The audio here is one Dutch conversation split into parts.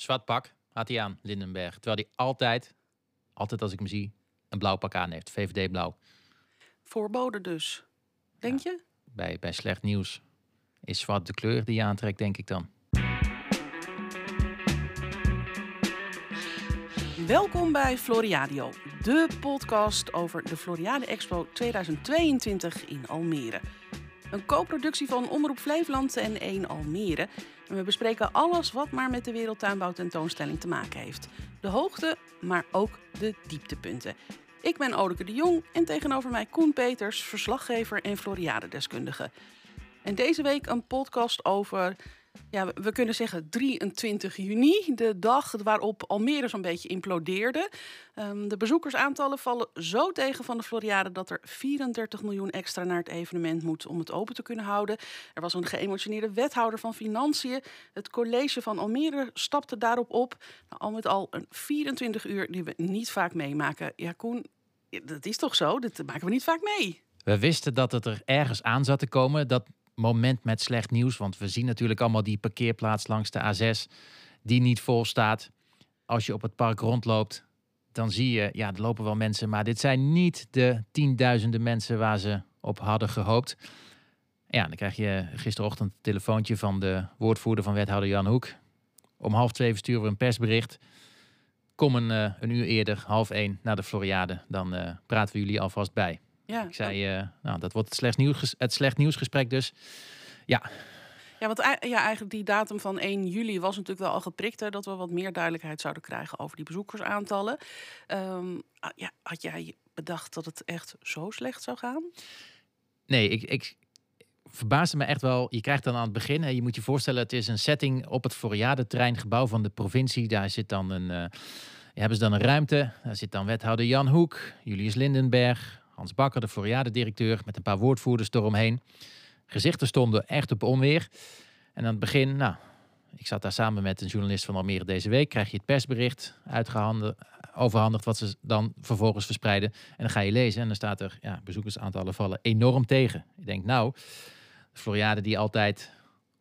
Zwart pak had hij aan, Lindenberg. Terwijl hij altijd, altijd als ik hem zie, een blauw pak aan heeft. VVD blauw. Voorbode dus. Denk je? Bij, bij slecht nieuws is zwart de kleur die je aantrekt, denk ik dan. Welkom bij Floriadio, de podcast over de Floriade Expo 2022 in Almere. Een co-productie van Omroep Flevoland en 1 Almere. En we bespreken alles wat maar met de Wereldtuinbouw tentoonstelling te maken heeft. De hoogte, maar ook de dieptepunten. Ik ben Odeke de Jong en tegenover mij Koen Peters, verslaggever en Floriade-deskundige. En deze week een podcast over ja, we kunnen zeggen 23 juni, de dag waarop Almere zo'n beetje implodeerde. Um, de bezoekersaantallen vallen zo tegen van de Floriade dat er 34 miljoen extra naar het evenement moet om het open te kunnen houden. Er was een geëmotioneerde wethouder van Financiën. Het college van Almere stapte daarop op. Nou, al met al een 24 uur die we niet vaak meemaken. Ja, Koen, dat is toch zo? Dat maken we niet vaak mee. We wisten dat het er ergens aan zat te komen. Dat moment met slecht nieuws. Want we zien natuurlijk allemaal die parkeerplaats langs de A6 die niet vol staat. Als je op het park rondloopt, dan zie je, ja, er lopen wel mensen. Maar dit zijn niet de tienduizenden mensen waar ze op hadden gehoopt. Ja, dan krijg je gisterochtend een telefoontje van de woordvoerder van wethouder Jan Hoek. Om half twee versturen we een persbericht. Kom een, uh, een uur eerder, half één, naar de Floriade. Dan uh, praten we jullie alvast bij. Ja, ik zei, uh, nou, dat wordt het slecht, nieuws, het slecht nieuwsgesprek dus. Ja. Ja, want ja, eigenlijk die datum van 1 juli was natuurlijk wel al geprikt. Hè, dat we wat meer duidelijkheid zouden krijgen over die bezoekersaantallen. Um, ja, had jij bedacht dat het echt zo slecht zou gaan? Nee, ik, ik verbaasde me echt wel. Je krijgt dan aan het begin, hè, je moet je voorstellen, het is een setting op het Floriade-terreingebouw van de provincie. Daar zit dan een, uh, hebben ze dan een ruimte. Daar zit dan wethouder Jan Hoek, Julius Lindenberg, Hans Bakker, de Floriade-directeur, met een paar woordvoerders eromheen. Gezichten stonden echt op onweer. En aan het begin, nou, ik zat daar samen met een journalist van Almere deze week. Krijg je het persbericht overhandigd, wat ze dan vervolgens verspreiden. En dan ga je lezen en dan staat er, ja, bezoekersaantallen vallen enorm tegen. Ik denk, nou, de Floriade die altijd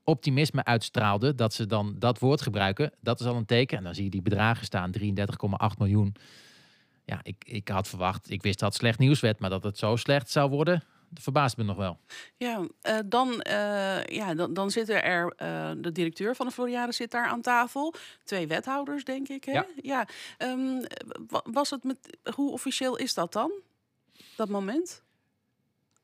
optimisme uitstraalde, dat ze dan dat woord gebruiken, dat is al een teken. En dan zie je die bedragen staan, 33,8 miljoen ja, ik, ik had verwacht, ik wist dat het slecht nieuws werd, maar dat het zo slecht zou worden, dat verbaast me nog wel. Ja, uh, dan, uh, ja, dan, dan zitten er, uh, de directeur van de Floriade zit daar aan tafel. Twee wethouders, denk ik. Hè? Ja. ja. Um, was het met, hoe officieel is dat dan, dat moment?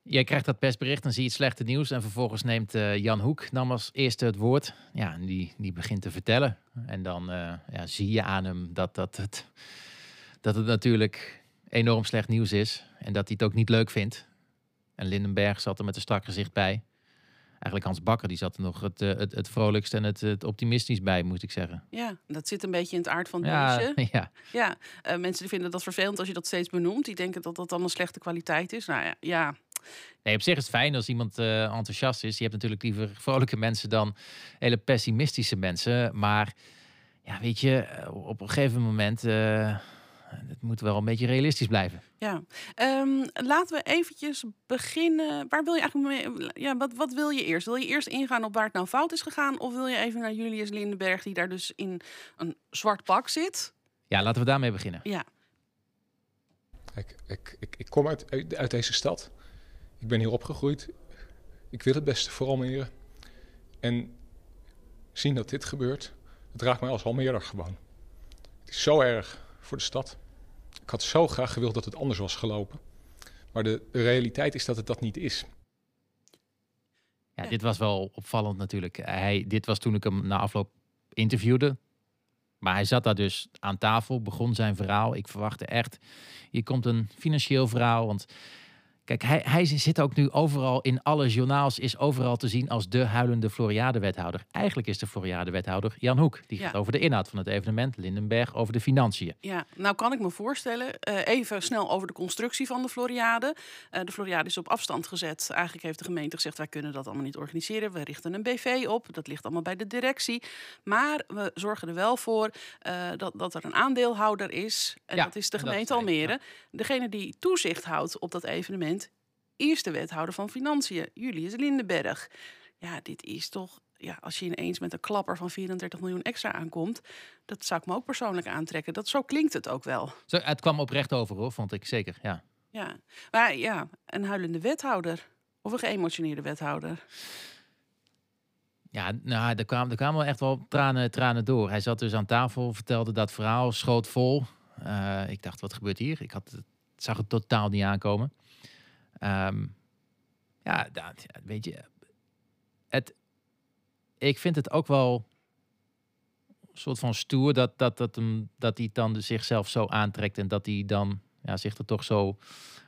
Jij krijgt dat persbericht, dan zie je het slechte nieuws. En vervolgens neemt Jan Hoek nam als eerste het woord. Ja, en die, die begint te vertellen. En dan ja, zie je aan hem dat, dat het dat het natuurlijk enorm slecht nieuws is. En dat hij het ook niet leuk vindt. En Lindenberg zat er met een strak gezicht bij. Eigenlijk Hans Bakker, die zat er nog het, eh, het, het vrolijkst en het, het optimistisch bij, moet ik zeggen. Ja, dat zit een beetje in het aard van het ja, Ja, ja uh, mensen die vinden dat vervelend als je dat steeds benoemt. Die denken dat dat dan een slechte kwaliteit is. Nou ja, ja. Nee, op zich is het fijn als iemand uh, enthousiast is. Je hebt natuurlijk liever vrolijke mensen dan hele pessimistische mensen. Maar ja, weet je, op een gegeven moment het moet wel een beetje realistisch blijven. Ja, um, laten we eventjes beginnen. Waar wil je eigenlijk mee? Ja, wat, wat wil je eerst? Wil je eerst ingaan op waar het nou fout is gegaan? Of wil je even naar Julius Lindenberg, die daar dus in een zwart pak zit? Ja, laten we daarmee beginnen. Ja. Ik, ik, ik, ik kom uit, uit, deze stad. Ik ben hier opgegroeid. Ik wil het beste voor Almere. En zien dat dit gebeurt, het raakt mij als Almere gewoon. Het is zo erg voor de stad. Ik had zo graag gewild dat het anders was gelopen. Maar de, de realiteit is dat het dat niet is. Ja, dit was wel opvallend natuurlijk. Hij, dit was toen ik hem na afloop interviewde. Maar hij zat daar dus aan tafel, begon zijn verhaal. Ik verwachtte echt, hier komt een financieel verhaal. Want Kijk, hij, hij zit ook nu overal in alle journaals, is overal te zien als de huilende Floriade-wethouder. Eigenlijk is de Floriade-wethouder Jan Hoek. Die gaat over de inhoud van het evenement, Lindenberg over de financiën. Ja, nou kan ik me voorstellen, uh, even snel over de constructie van de Floriade. Uh, de Floriade is op afstand gezet. Eigenlijk heeft de gemeente gezegd, wij kunnen dat allemaal niet organiseren. We richten een BV op, dat ligt allemaal bij de directie. Maar we zorgen er wel voor uh, dat, dat er een aandeelhouder is. En ja, dat is de gemeente Almere. Ja. Degene die toezicht houdt op dat evenement eerste wethouder van Financiën, Julius Lindenberg. Ja, dit is toch ja, als je ineens met een klapper van 34 miljoen extra aankomt, dat zou ik me ook persoonlijk aantrekken. Dat, zo klinkt het ook wel. Zo, het kwam oprecht over hoor, vond ik zeker. Ja. Ja, maar ja, een huilende wethouder of een geëmotioneerde wethouder. Ja, nou, er kwamen, er kwamen wel echt wel tranen, tranen door. Hij zat dus aan tafel, vertelde dat verhaal, schoot vol. Uh, ik dacht, wat gebeurt hier? Ik had, het zag het totaal niet aankomen. Um, ja, dat, weet je, het, ik vind het ook wel een soort van stoer dat, dat, dat, hem, dat hij dan zichzelf zo aantrekt en dat hij dan ja, zich er toch zo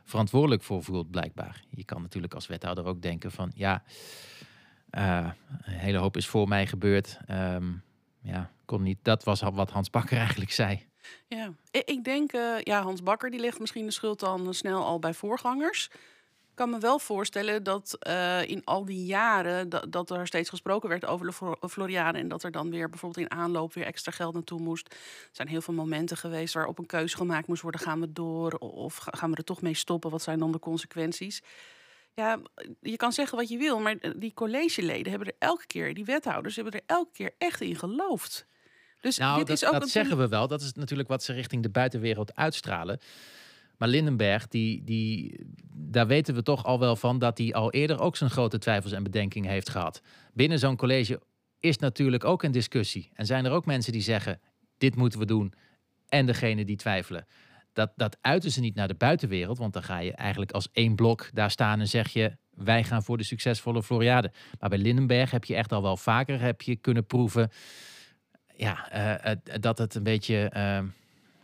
verantwoordelijk voor voelt, blijkbaar. Je kan natuurlijk als wethouder ook denken van ja, uh, een hele hoop is voor mij gebeurd. Um, ja, kon niet. Dat was wat Hans Bakker eigenlijk zei. Ja, ik denk, uh, ja, Hans Bakker die legt misschien de schuld dan snel al bij voorgangers kan me wel voorstellen dat uh, in al die jaren dat, dat, er steeds gesproken werd over de Floriade en dat er dan weer bijvoorbeeld in aanloop weer extra geld naartoe moest. Er zijn heel veel momenten geweest waarop een keuze gemaakt moest worden: gaan we door of gaan we er toch mee stoppen? Wat zijn dan de consequenties? Ja, je kan zeggen wat je wil, maar die collegeleden hebben er elke keer, die wethouders hebben er elke keer echt in geloofd. Dus nou, dit dat, is ook dat zeggen we wel. Dat is natuurlijk wat ze richting de buitenwereld uitstralen. Maar Lindenberg, die, die, daar weten we toch al wel van dat hij al eerder ook zijn grote twijfels en bedenkingen heeft gehad. Binnen zo'n college is natuurlijk ook een discussie. En zijn er ook mensen die zeggen: dit moeten we doen. En degene die twijfelen. Dat, dat uiten ze niet naar de buitenwereld, want dan ga je eigenlijk als één blok daar staan en zeg je: wij gaan voor de succesvolle Floriade. Maar bij Lindenberg heb je echt al wel vaker heb je kunnen proeven ja, uh, dat het een beetje. Uh,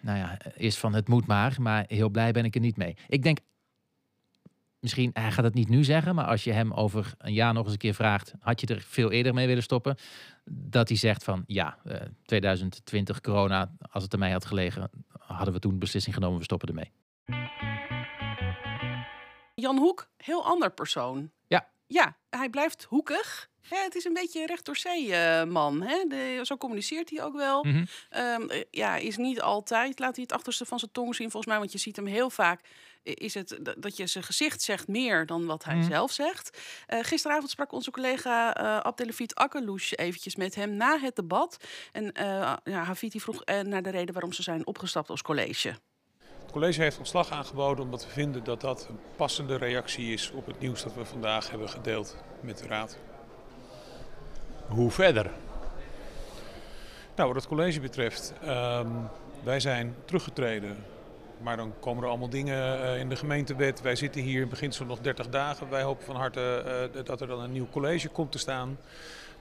nou ja, is van het moet maar. Maar heel blij ben ik er niet mee. Ik denk, misschien, hij gaat het niet nu zeggen. Maar als je hem over een jaar nog eens een keer vraagt. Had je er veel eerder mee willen stoppen? Dat hij zegt van ja, 2020 eh, corona. Als het er mij had gelegen, hadden we toen beslissing genomen. We stoppen ermee. Jan Hoek, heel ander persoon. Ja. Ja, hij blijft hoekig het is een beetje een recht door zee uh, man. Hè? De, zo communiceert hij ook wel. Mm ja, is niet altijd, laat hij het achterste van zijn tong zien volgens mij. Want je ziet hem heel vaak, is het dat je zijn gezicht zegt meer dan wat hij mhm. zelf zegt. Uh, gisteravond sprak onze collega uh, Abdelafiet Akkerlouche eventjes met hem na het debat. En uh, ja, Hafiti vroeg naar de reden waarom ze zijn opgestapt als college. Het college heeft ontslag aangeboden omdat we vinden dat dat een passende reactie is op het nieuws dat we vandaag hebben gedeeld met de Raad. Hoe verder? Nou, wat het college betreft, uh, wij zijn teruggetreden. Maar dan komen er allemaal dingen uh, in de gemeentewet. Wij zitten hier in beginsel nog 30 dagen. Wij hopen van harte uh, dat er dan een nieuw college komt te staan.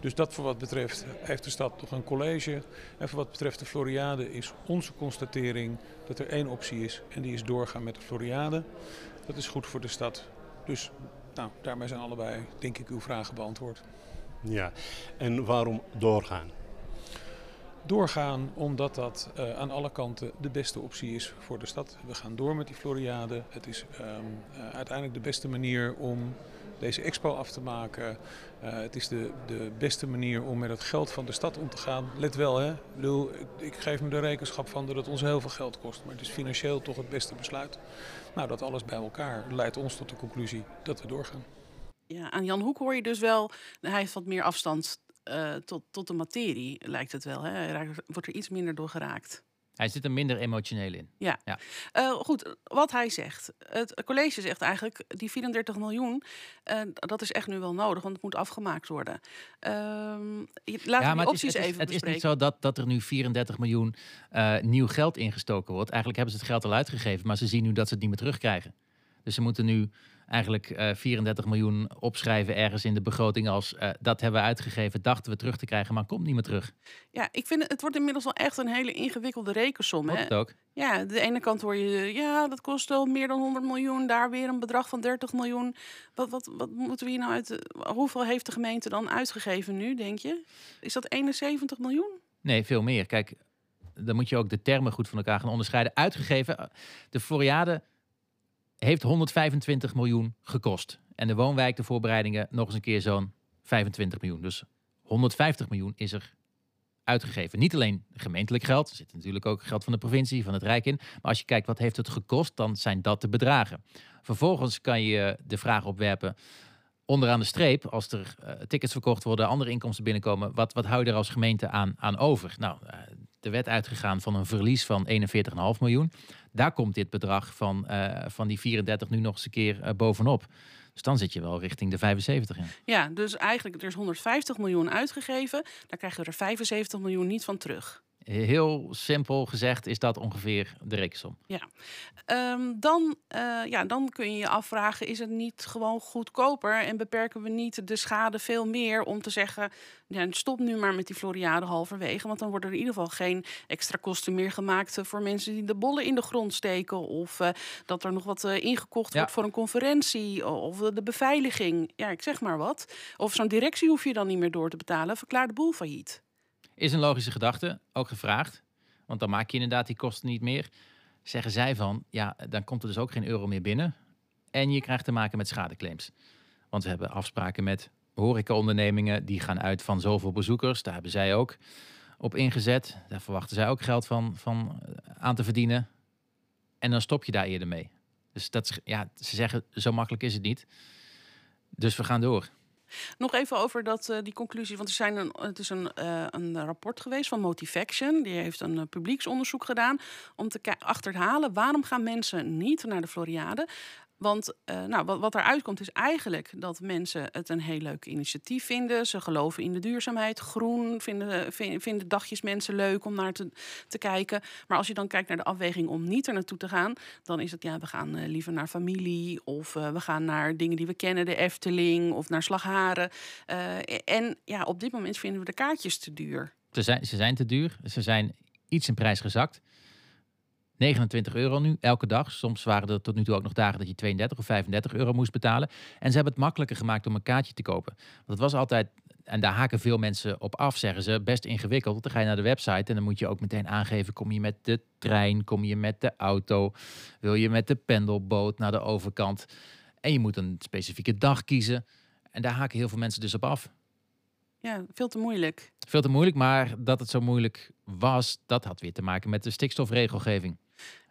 Dus dat voor wat betreft heeft de stad nog een college. En voor wat betreft de Floriade is onze constatering dat er één optie is. En die is doorgaan met de Floriade. Dat is goed voor de stad. Dus nou, daarmee zijn allebei, denk ik, uw vragen beantwoord. Ja, en waarom doorgaan? Doorgaan omdat dat uh, aan alle kanten de beste optie is voor de stad. We gaan door met die Floriade. Het is um, uh, uiteindelijk de beste manier om deze expo af te maken. Uh, het is de, de beste manier om met het geld van de stad om te gaan. Let wel, hè? Ik, bedoel, ik geef me de rekenschap van dat het ons heel veel geld kost. Maar het is financieel toch het beste besluit. Nou, dat alles bij elkaar leidt ons tot de conclusie dat we doorgaan. Ja, aan Jan Hoek hoor je dus wel, hij heeft wat meer afstand uh, tot, tot de materie, lijkt het wel. Hè? Hij wordt er iets minder door geraakt. Hij zit er minder emotioneel in. Ja. ja. Uh, goed, wat hij zegt. Het college zegt eigenlijk, die 34 miljoen, uh, dat is echt nu wel nodig, want het moet afgemaakt worden. Uh, laten ja, maar opties het is, het even Het is niet zo dat, dat er nu 34 miljoen nieuw geld ingestoken wordt. Eigenlijk hebben ze het geld al uitgegeven, maar ze zien nu dat ze het niet meer terugkrijgen. Dus ze moeten nu eigenlijk uh, eh, 34 miljoen opschrijven ergens in de begroting als uh, dat hebben we uitgegeven, dachten we terug te krijgen, maar komt niet meer terug. Ja, ik vind het, het wordt inmiddels wel echt een hele ingewikkelde rekensom. Hè? Het ook. Ja, de ene kant hoor je, ja, dat kost wel meer dan 100 miljoen, daar weer een bedrag van 30 miljoen. Wat, wat, wat moeten we hier nou uit, hoeveel heeft de gemeente dan uitgegeven nu, denk je? Is dat 71 miljoen? Nee, veel meer. Kijk, dan moet je ook de termen goed van elkaar gaan onderscheiden. Uitgegeven, de Floriade heeft 125 miljoen gekost. En de woonwijk, de voorbereidingen, nog eens een keer zo'n 25 miljoen. Dus 150 miljoen is er uitgegeven. Niet alleen gemeentelijk geld, er zit natuurlijk ook geld van de provincie, van het Rijk in. Maar als je kijkt wat heeft het gekost, dan zijn dat de bedragen. Vervolgens kan je de vraag opwerpen, onderaan de streep, als er eh, tickets verkocht worden, andere inkomsten binnenkomen, wat, wat hou je er als gemeente aan, aan over? Nou, eh, de wet uitgegaan van een verlies van 41,5 miljoen. Daar komt dit bedrag van, eh, van die 34 nu nog eens een keer eh, bovenop. Dus dan zit je wel richting de 75 in. Ja, dus eigenlijk er is 150 miljoen uitgegeven. Daar krijgen we er 75 miljoen niet van terug. Heel simpel gezegd is dat ongeveer de rekensom. Ehm, dan, eh, ja, dan kun je je afvragen, is het niet gewoon goedkoper en beperken we niet de schade veel meer om te zeggen, ja, stop nu maar met die Floriade halverwege, want dan worden er in ieder geval geen extra kosten meer gemaakt eh, voor mensen die de bollen in de grond steken of eh, dat er nog wat ingekocht Ja. wordt voor een conferentie of de beveiliging. Ja, ik zeg maar wat. Of zo'n directie hoef je dan niet meer door te betalen, verklaar de boel failliet. Is een logische gedachte, ook gevraagd. Want dan maak je inderdaad die kosten niet meer. Zeggen zij van, ja, dan komt er dus ook geen euro meer binnen. En je krijgt te maken met schadeclaims. Want we hebben afspraken met horecaondernemingen. Die gaan uit van zoveel bezoekers. Daar hebben zij ook op ingezet. Daar verwachten zij ook geld van, van eh, aan te verdienen. En dan stop je daar eerder mee. Dus dat ja, ze zeggen, zo makkelijk is het niet. Dus we gaan door. Nog even over dat, eh, die conclusie. Want er zijn een, het is een, eh, een rapport geweest van Motivaction. Die heeft een eh, publieksonderzoek gedaan om te achterhalen waarom gaan mensen niet naar de Floriade. Want eh, nou, wat, wat eruit komt is eigenlijk dat mensen het een heel leuk initiatief vinden. Ze geloven in de duurzaamheid, groen, vinden, vinden, dagjes mensen leuk om naar te, kijken. Maar als je dan kijkt naar de afweging om niet er naartoe te gaan, dan is het ja, we gaan eh, liever naar familie of eh, we gaan naar dingen die we kennen, de Efteling of naar Slagharen. Eh, en ja, op dit moment vinden we de kaartjes te duur. Ze zijn, ze zijn te duur. Ze zijn iets in prijs gezakt. 29 euro nu, elke dag. Soms waren er tot nu toe ook nog dagen dat je 32 of 35 euro moest betalen. En ze hebben het makkelijker gemaakt om een kaartje te kopen. Want het was altijd, en daar haken veel mensen op af, zeggen ze, best ingewikkeld. Dan ga je naar de website en dan moet je ook meteen aangeven, kom je met de trein, kom je met de auto, wil je met de pendelboot naar de overkant. En je moet een specifieke dag kiezen. En daar haken heel veel mensen dus op af. Ja, veel te moeilijk. Veel te moeilijk, maar dat het zo moeilijk was, dat had weer te maken met de stikstofregelgeving.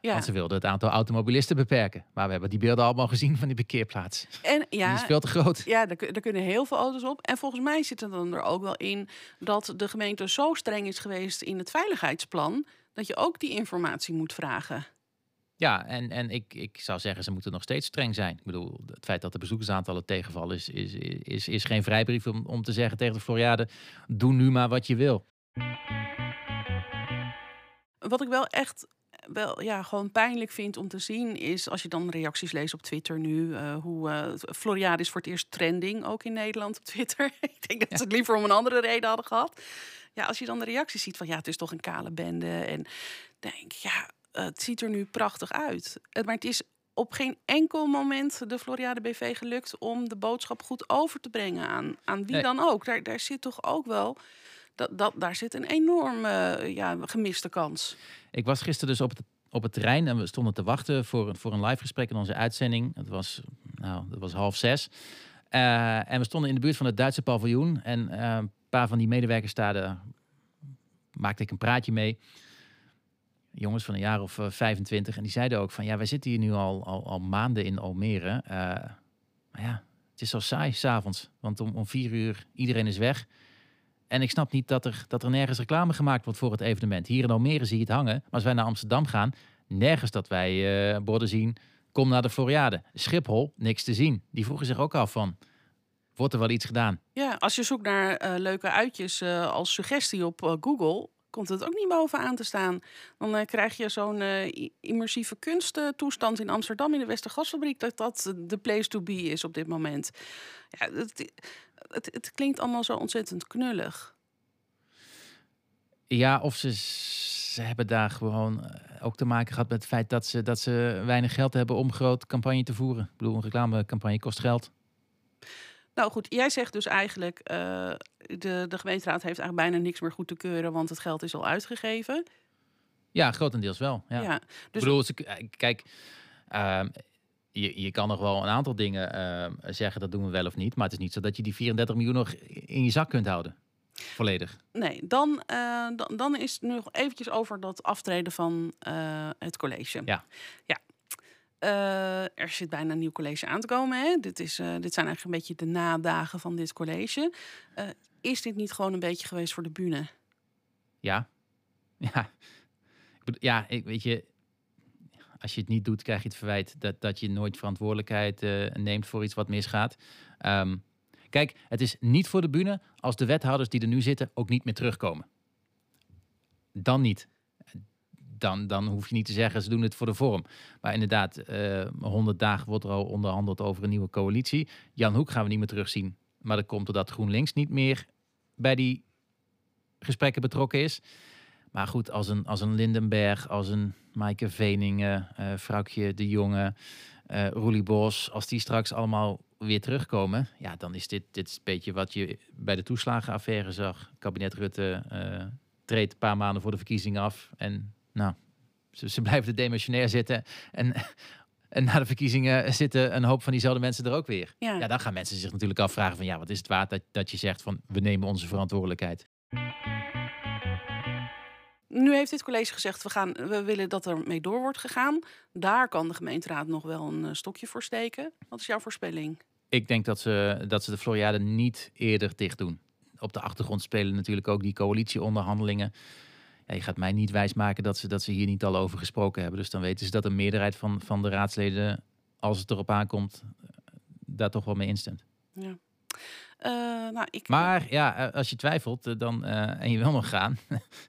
Ja, Want ze wilden het aantal automobilisten beperken. Maar we hebben die beelden allemaal gezien van die parkeerplaats. en Die ja, is veel te groot. Ja, daar kunnen heel veel auto's op. En volgens mij zit er dan er ook wel in dat de gemeente zo streng is geweest in het veiligheidsplan. dat je ook die informatie moet vragen. Ja, en, en ik, ik zou zeggen, ze moeten nog steeds streng zijn. Ik bedoel, het feit dat de bezoekersaantallen tegenvallen is, is, is, is geen vrijbrief om, om te zeggen tegen de Floriade, doe nu maar wat je wil. Wat ik wel echt wel ja, gewoon pijnlijk vind om te zien is als je dan reacties leest op Twitter nu. eh, hoe eh, Floriade is voor het eerst trending ook in Nederland op Twitter. ik denk dat ze het liever om een andere reden hadden gehad. Ja, als je dan de reacties ziet van ja, het is toch een kale bende. En denk ja, het ziet er nu prachtig uit. Eh, Maar het is op geen enkel moment de Floriade BV gelukt om de boodschap goed over te brengen aan, aan wie Nee. dan ook. Daar, daar zit toch ook wel. Dat, daar zit een enorme eh, ja, gemiste kans. Ik was gisteren dus op het, op het terrein en we stonden te wachten voor, een- voor een live gesprek in onze uitzending. Het was, nou, dat was half zes. Eh, en we stonden in de buurt van het Duitse paviljoen. En eh, een paar van die medewerkers daar maakte ik een praatje mee. Jongens van een jaar of eh, 25. En die zeiden ook van ja, wij zitten hier nu al, al, al maanden in Almere. Maar ja, het is zo saai s'avonds. Want om, om vier uur iedereen is weg. En ik snap niet dat er, dat er nergens reclame gemaakt wordt voor het evenement. Hier in Almere zie je het hangen. Maar als wij naar Amsterdam gaan, nergens dat wij eh, borden zien. Kom naar de Floriade. Schiphol, niks te zien. Die vroegen zich ook af van, wordt er wel iets gedaan? Ja, als je zoekt naar eh, leuke uitjes eh, als suggestie op Google, komt het ook niet bovenaan te staan. Dan eh, krijg je zo'n eh, immersieve kunsttoestand in Amsterdam in de Westergasfabriek, dat dat de place to be is op dit moment. Ja, het, het, het klinkt allemaal zo ontzettend knullig. Ja, of ze, ze hebben daar gewoon eh, ook te maken gehad met het feit dat ze, dat ze weinig geld hebben om groot campagne te voeren. Ik bedoel, een reclamecampagne kost geld. Nou goed, jij zegt dus eigenlijk, eh, de, de gemeenteraad heeft eigenlijk bijna niks meer goed te keuren, want het geld is al uitgegeven. Ja, grotendeels wel. Ja. Ja, Ik dus bedoel, ze, k- kijk, ehm, je, je kan nog wel een aantal dingen ehm, zeggen, dat doen we wel of niet. Maar het is niet zo dat je die 34 miljoen nog in je zak kunt houden. Volledig. Nee, dan, eh, dan, dan is het nu nog eventjes over dat aftreden van eh, het college. Ja. ja. Eh, er zit bijna een nieuw college aan te komen. Hè? Dit, is, eh, dit zijn eigenlijk een beetje de nadagen van dit college. Eh, is dit niet gewoon een beetje geweest voor de bühne? Ja. Ja. Ja, ik, weet je, als je het niet doet, krijg je het verwijt dat, dat je nooit verantwoordelijkheid neemt voor iets wat misgaat. Ehm, kijk, het is niet voor de bühne als de wethouders die er nu zitten ook niet meer terugkomen. Dan niet. Dan, dan hoef je niet te zeggen, ze doen het voor de vorm. Maar inderdaad, eh 100 dagen wordt er al onderhandeld over een nieuwe coalitie. Jan Hoek gaan we niet meer terugzien. Maar dat komt doordat GroenLinks niet meer bij die gesprekken betrokken is. Maar goed, als een, als een Lindenberg, als een Maaike Veningen, Vrouwtje de Jonge, Roelie Bos, als die straks allemaal weer terugkomen, ja, dan is dit, dit is een beetje wat je bij de toeslagenaffaire zag. Kabinet Rutte treedt een paar maanden voor de verkiezingen af en nou, ze, ze blijven er demissionair zitten en, en na de verkiezingen zitten een hoop van diezelfde mensen er ook weer. Ja. Ja, dan gaan mensen zich natuurlijk afvragen van ja, wat is het waard dat, dat je zegt van we nemen onze verantwoordelijkheid. Nu heeft dit college gezegd, we, gaan, we willen dat er mee door wordt gegaan. Daar kan de gemeenteraad nog wel een eh, stokje voor steken. Wat is jouw voorspelling? Ik denk dat ze, dat ze de Floriade niet eerder dicht doen. Op de achtergrond spelen natuurlijk ook die coalitieonderhandelingen. Ja, je gaat mij niet wijsmaken dat ze, dat ze hier niet al over gesproken hebben. Dus dan weten ze dat een meerderheid van, van de raadsleden, als het erop aankomt, eh, daar toch wel mee instemt. Ja. Eh, nou, ik, Maar ja, eh, als je twijfelt eh, dan, eh, en je wil nog gaan,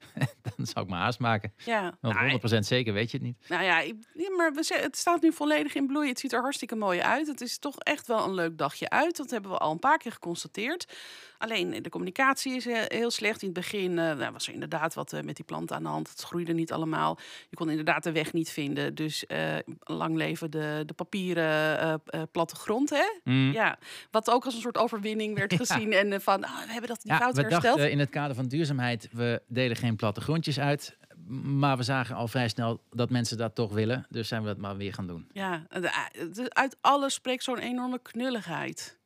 dan zou ik me haast maken. ja, Want nou, 100% zeker weet je het niet. Nou ja, ik, ja, maar we, het staat nu volledig in bloei. Het ziet er hartstikke mooi uit. Het is toch echt wel een leuk dagje uit. Dat hebben we al een paar keer geconstateerd. Alleen eh, de communicatie is eh, heel slecht. In het begin eh, nou, was er inderdaad wat eh, met die planten aan de hand. Het groeide niet allemaal. Je kon inderdaad de weg niet vinden. Dus eh, lang leven de, de papieren eh, eh, plattegrond. Hè? Mm. Ja, wat ook als een soort overwinning werd gezien. En eh, van, ah, we hebben dat Ja, fout we hersteld. dachten in het kader van duurzaamheid, we delen geen plattegrondjes uit. Maar we zagen al vrij snel dat mensen dat toch willen. Dus zijn we dat maar weer gaan doen. Ja, de- uit alles spreekt zo'n enorme knulligheid.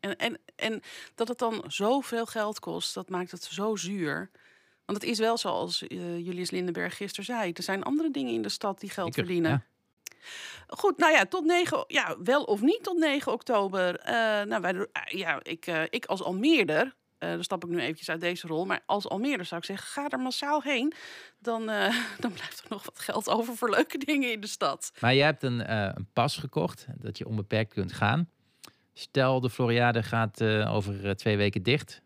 En, en, en dat het dan zoveel geld kost, dat maakt het zo zuur. Want het is wel zoals eh, Julius Lindenberg gisteren zei. Er zijn andere dingen in de stad die geld Zeker, verdienen. ja. Goed, nou ja, tot 9, ja, wel of niet tot 9 oktober. Eh, nou, wij, eh, ja, ik, eh, ik als Almeerder, eh dan stap ik nu eventjes uit deze rol. Maar als Almeerder zou ik zeggen, ga er massaal heen. Dan, dan blijft er nog wat geld over voor leuke dingen in de stad. Maar jij hebt een, een pas gekocht, dat je onbeperkt kunt gaan. Stel, de Floriade gaat over twee weken dicht.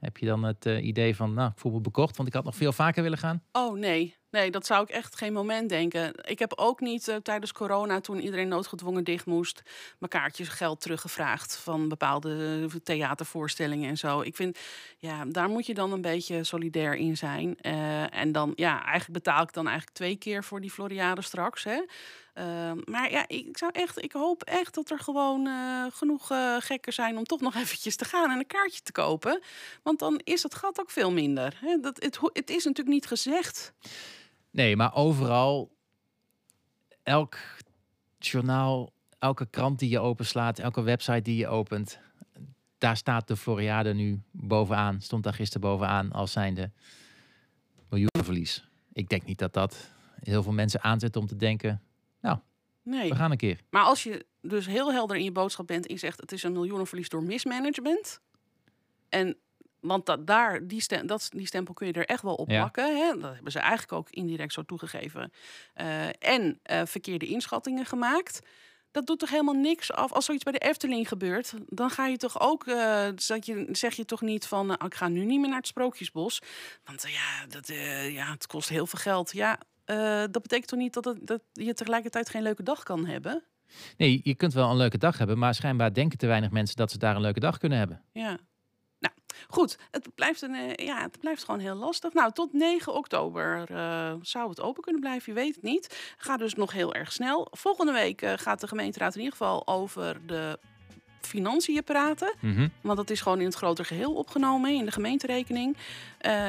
Heb je dan het idee van, nou, ik voel me bekocht, want ik had nog veel vaker willen gaan? Oh nee, nee, dat zou ik echt geen moment denken. Ik heb ook niet eh, tijdens corona, toen iedereen noodgedwongen dicht moest, mijn kaartjes geld teruggevraagd van bepaalde eh, theatervoorstellingen en zo. Ik vind, ja, daar moet je dan een beetje solidair in zijn. Eh, en dan, ja, eigenlijk betaal ik dan eigenlijk twee keer voor die Floriade straks. Hè? Ehm, maar ja, ik zou echt, ik hoop echt dat er gewoon genoeg eh, gekken zijn om toch nog eventjes te gaan en een kaartje te kopen. Want dan is het gat ook veel minder. Hè? Dat, het, het is natuurlijk niet gezegd. Nee, maar overal, elk journaal, elke krant die je openslaat, elke website die je opent, daar staat de Floriade nu bovenaan. Stond daar gisteren bovenaan als zijnde miljoenenverlies. Ik denk niet dat dat heel veel mensen aanzet om te denken, Nee. we gaan een keer. Maar als je dus heel helder in je boodschap bent en je zegt het is een miljoenenverlies door mismanagement. En want dat, daar, die, stem, dat, die stempel kun je er echt wel op Ja. plakken. Hè? Dat hebben ze eigenlijk ook indirect zo toegegeven. Eh, en eh, verkeerde inschattingen gemaakt. Dat doet toch helemaal niks af. Als zoiets bij de Efteling gebeurt, dan ga je toch ook, dat je, zeg je toch niet van, nou, ik ga nu niet meer naar het Sprookjesbos. Want ja, dat, ja, het kost heel veel geld. Ja, dat betekent toch niet dat, het, dat je tegelijkertijd geen leuke dag kan hebben? Nee, je kunt wel een leuke dag hebben, maar schijnbaar denken te weinig mensen dat ze daar een leuke dag kunnen hebben. Ja. Goed. Het blijft, een, eh, ja, het blijft gewoon heel lastig. Nou, tot 9 oktober eh, zou het open kunnen blijven. Je weet het niet. Gaat dus nog heel erg snel. Volgende week eh, gaat de gemeenteraad in ieder geval over de financiën praten. Mhm. Want dat is gewoon in het groter geheel opgenomen in de gemeenterekening.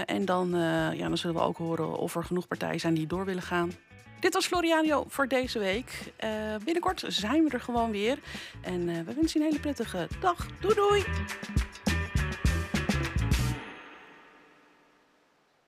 En dan, ja, dan zullen we ook horen of er genoeg partijen zijn die door willen gaan. Dit was Floriano voor deze week. Binnenkort zijn we er gewoon weer. En we wensen je een hele prettige dag. Doei doei!